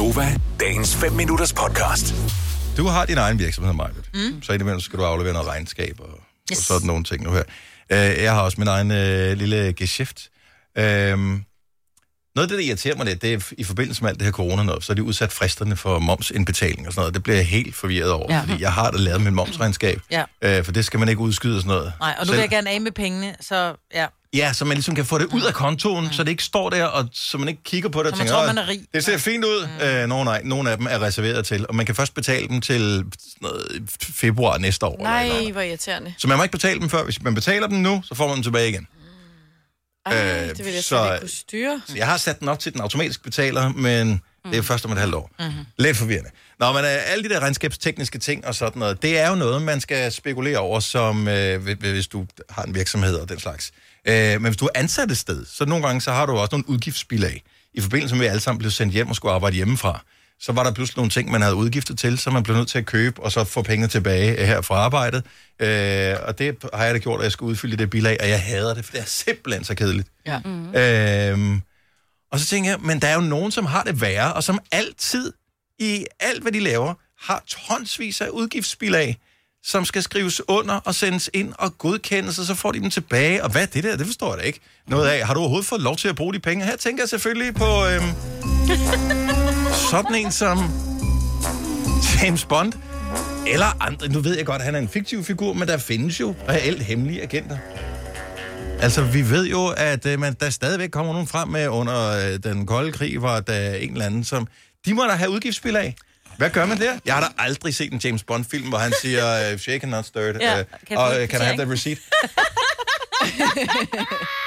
Gonova, dagens 5 minutters podcast. Du har din egen virksomhed, Maja. Mm. Så indimellem skal du aflevere noget regnskab og, yes. og sådan nogle ting nu her. Uh, jeg har også min egen uh, lille geschæft. Uh, noget af det, der irriterer mig lidt, det er i forbindelse med alt det her corona noget, så er de udsat fristerne for momsindbetaling og sådan noget. Det bliver jeg helt forvirret over, Ja. fordi jeg har da lavet mit momsregnskab. Ja. Uh, for det skal man ikke udskyde og sådan noget. Nej, og nu Selv- vil jeg gerne af med pengene, så ja. Ja, så man ligesom kan få det ud af kontoen, mm. så det ikke står der, og så man ikke kigger på det og Så tænker, tror, "Åh, man er rig." det ser fint ud. Mm. Øh, nogle, nej, nogle af dem er reserveret til, og man kan først betale dem til noget, februar næste år. eller et eller Nej, andet. hvor irriterende. Så man må ikke betale dem før. Hvis man betaler dem nu, så får man dem tilbage igen. Ej, Øh, det vil jeg så- ikke kunne styre. Så jeg har sat den op til, den automatisk betaler, men det er først om et halvt år. Mhm. Mm-hmm. Lidt forvirrende. Nå, men øh, alle de der regnskabstekniske ting og sådan noget, det er jo noget, man skal spekulere over, som øh, hvi- hvis du har en virksomhed og den slags. Øh, men hvis du er ansat et sted, så nogle gange så har du også nogle udgiftsbilag. I forbindelse med, at vi alle sammen blev sendt hjem og skulle arbejde hjemmefra, så var der pludselig nogle ting, man havde udgifter til, som man blev nødt til at købe, og så få pengene tilbage øh, her fra arbejdet. Øh, og det har jeg da gjort, at jeg skulle udfylde det bilag, og jeg hader det, for det er simpelthen så kedeligt. Ja. Mm. Øhm, og så tænker jeg, men der er jo nogen, som har det værre, og som altid i alt, hvad de laver, har tonsvis af udgiftsbilag, som skal skrives under og sendes ind og godkendes, og så får de dem tilbage. Og hvad er det der? Det forstår jeg da ikke noget af. Har du overhovedet fået lov til at bruge de penge? Her tænker jeg selvfølgelig på øhm, sådan en som James Bond. Eller andre. Nu ved jeg godt, at han er en fiktiv figur, men der findes jo reelt hemmelige agenter. Altså, vi ved jo, at øh, man, der stadigvæk kommer nogen frem med under øh, den kolde krig, hvor der en eller anden, som... De må da have udgiftsspil af. Hvad gør man der? Jeg har da aldrig set en James Bond-film, hvor han siger, uh, shake and not stirred, Ja, øh, kan og få uh, can I have that receipt?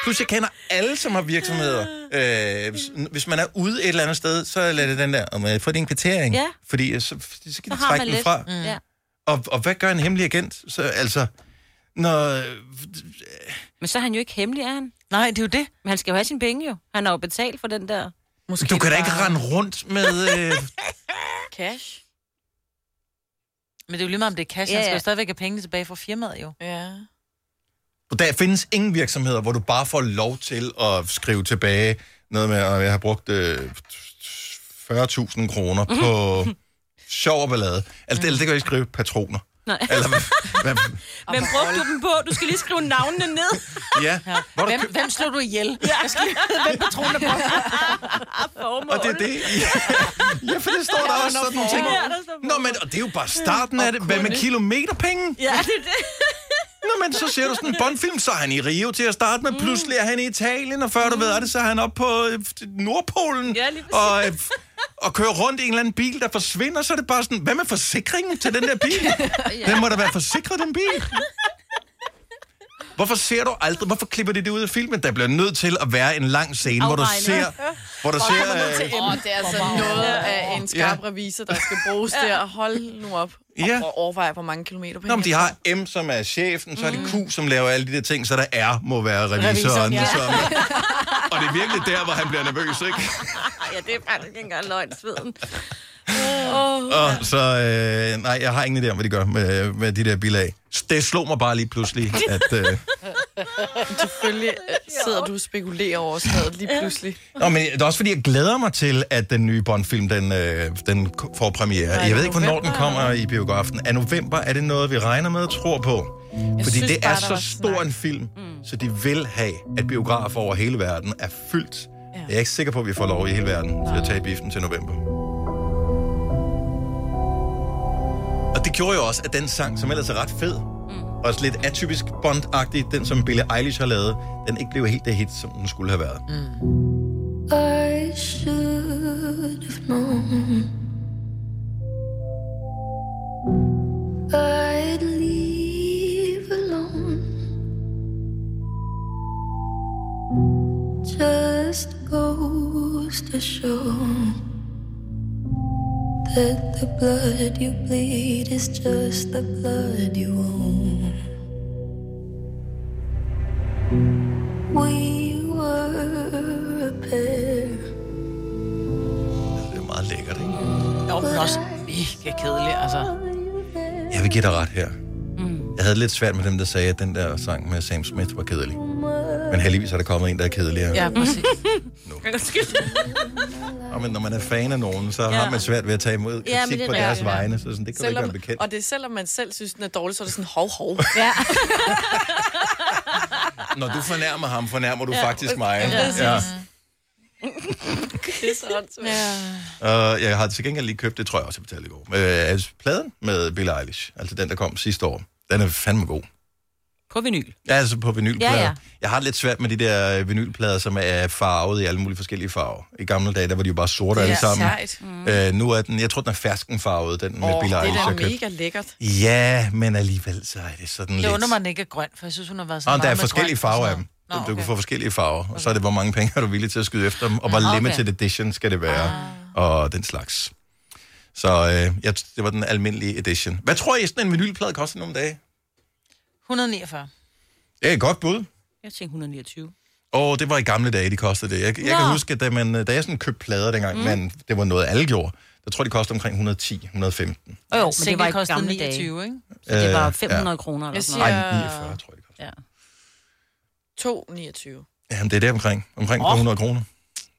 Plus, jeg kender alle, som har virksomheder. Øh, hvis, hvis man er ude et eller andet sted, så lad det den der, om jeg får din kvittering. Ja. Fordi øh, så, så Så de trække den lidt. fra. Mm. Ja. Og, og hvad gør en hemmelig agent? Så, altså, når... Men så er han jo ikke hemmelig, er han? Nej, det er jo det. Men han skal jo have sine penge jo. Han har jo betalt for den der... Måske Du kan da ikke rende rundt med... Øh, Cash? Men det er jo lige meget, om det er cash. Ja, Han skal jo stadigvæk have pengene tilbage fra firmaet, jo. Ja. der findes ingen virksomheder, hvor du bare får lov til at skrive tilbage noget med, at jeg har brugt øh, 40.000 kroner på sjov og ballade. Altså, det, det kan jeg ikke skrive patroner. Nej. Eller hvad, hvad, Men brugte du dem på? Du skal lige skrive navnene ned. ja, hvor du Hvem, hvem slog du ihjel? Ja. Jeg skal lige hvem patroner på. og det er det. Ja, ja for det står der også sådan nogle ting. Ja, Nå, men og det er jo bare starten af det. Hvad med kilometerpenge? Ja, det er det. Nå, men så ser du sådan en Bondfilm, så er han i Rio til at starte med, pludselig er han i Italien, og før du ved af det, så er han oppe på øh, Nordpolen, Ja, lige præcis. og, øh, og kører rundt i en eller anden bil, der forsvinder, så er det bare sådan, hvad med forsikringen til den der bil? Den må da være forsikret, den bil. Hvorfor ser du aldrig, hvorfor klipper de det ud af filmen? Der bliver nødt til at være en lang scene, hvor du ser, hvor du ser, øh, Åh, det er altså noget af en skarp Ja. revisor, der skal bruges der. Hold nu op. Ja. Og overveje, hvor mange kilometer på Nå, men de har M, som er chefen, så er det Q, som laver alle de der ting, så der R må være revisoren. Revisoren, ja. Som, og det er virkelig der, hvor han bliver nervøs, ikke? Ja, det er faktisk ikke engang løgn, sveden. Og så, øh, nej, jeg har ingen idé om, hvad de gør med, med de der bilag. Det slog mig bare lige pludselig, at... Øh, Selvfølgelig øh, sidder du og spekulerer over sådan noget lige pludselig. Nå, men det er også fordi, jeg glæder mig til, at den nye Bond-film, den, øh, den får premiere. Nej, Jeg ved ikke, hvornår den kommer i biografen. Er november, er det noget, vi regner med og tror på? Fordi synes det bare, er så stor snak. en film, så de vil have, at biografer over hele verden er fyldt. Jeg er ikke sikker på, at vi får lov i hele verden til at tage biffen til november. Og det gjorde jo også, at den sang, som ellers er ret fed, og også lidt atypisk Bond-agtig, den som Billie Eilish har lavet, den ikke blev helt det hit, som den skulle have været. I should have known I'd to show that the blood you bleed is just the blood you own. We were a pair. Det er meget lækkert, ikke? Jo, men også mega kedelig, altså. Jeg vil give dig ret her. Jeg havde lidt svært med dem, der sagde, at den der sang med Sam Smith var kedelig. Men heldigvis er der kommet en, der er kedeligere. Ja, præcis. Nu. undskyld. Og men når man er fan af nogen, så ja. har man svært ved at tage imod kritik Ja, ja, det på deres rigtigt, ja. vegne. Så sådan, det kan du ikke Selvom, være bekendt. og det er selvom man selv synes, den er dårlig, så er det sådan hov, hov. Ja. Når du fornærmer ham, fornærmer du ja, faktisk mig. Ja, Ja. Det er så åndssvagt. Og jeg har til gengæld lige købt, det tror jeg også, jeg betalte i går, altså pladen med Billie Eilish. Altså den, der kom sidste år. Den er fandme god. På vinyl. Ja, altså på vinylplader. Ja, Ja. Jeg har det lidt svært med de der øh, vinylplader, som er farvet i alle mulige forskellige farver. I gamle dage, der var de jo bare sorte alle sammen. sejt. Mm. Øh, nu er den, jeg tror, den er ferskenfarvet, den med Åh, Billie det Eilish, er jeg da mega lækkert. Ja, men alligevel så er det sådan Det lidt... undrer mig, den ikke er grøn, for jeg synes, hun har været så Og meget der er med forskellige farver af dem. Nå, du kan okay. få forskellige farver, og så er det, hvor mange penge er du villig til at skyde efter dem, og hvor okay. limited edition skal det være, og den slags. Så øh, jeg, det var den almindelige edition. Hvad tror I, sådan en vinylplade koster nogle dage? 149. Det er et godt bud. Jeg tænkte 129. Og det var i gamle dage, de kostede det. Jeg, jeg kan huske, at da, man, da jeg sådan købte plader dengang, mm. men det var noget, alle gjorde, der tror jeg, de kostede omkring 110, 115. Oh, jo, men det var i kostede gamle 29, dage. ikke? Så det var Øh, 500 ja. kroner eller sådan noget. Nej, 49, tror jeg, det kostede. Ja. 2,29. Jamen, det er der omkring. Omkring oh. 100 kroner.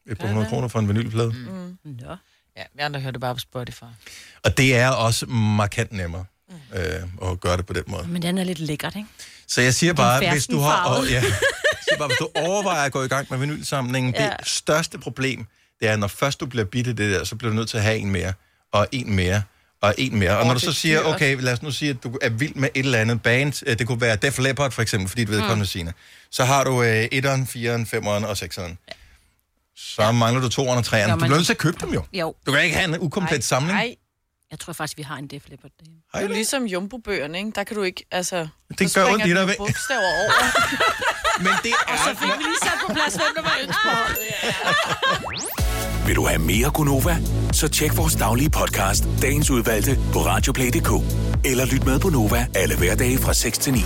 Et par hundrede kroner for en vinylplade. Mm. Nå. Ja, jeg andre hører det bare på Spotify. Og det er også markant nemmere øh, at gøre det på den måde. Men den er lidt lækkert, ikke? Så jeg siger bare, hvis du har... Og, ja, siger bare, hvis du overvejer at gå i gang med vinylsamlingen, ja. Det største problem, det er, når først du bliver bitte det der, så bliver du nødt til at have en mere, og en mere, og en mere. Og når du så er siger, okay, lad os nu sige, at du er vild med et eller andet band, øh, det kunne være Def Leppard for eksempel, fordi du ved, mm. Signe. så har du øh, 1'eren, 4'eren, 5'eren og 6'eren. Så ja. mangler du 2'eren og 3'eren. Jo, Du bliver nødt til at købe dem jo. Jo, Du kan ikke have en ukomplet samling. Nej, jeg tror faktisk, vi har en Def Leppard derhjemme. Det er jo ligesom jumbo-bøgerne, ikke? Der kan du ikke, altså... Det så gør springer ondt i dig, bogstaver over. Men det er... Vi lige sat på plads, hvem der var ønske på. Vil du have mere Gunova? Så tjek vores daglige podcast, dagens udvalgte, på radioplay.dk. Eller lyt med på Nova alle hverdage fra 6 til 9.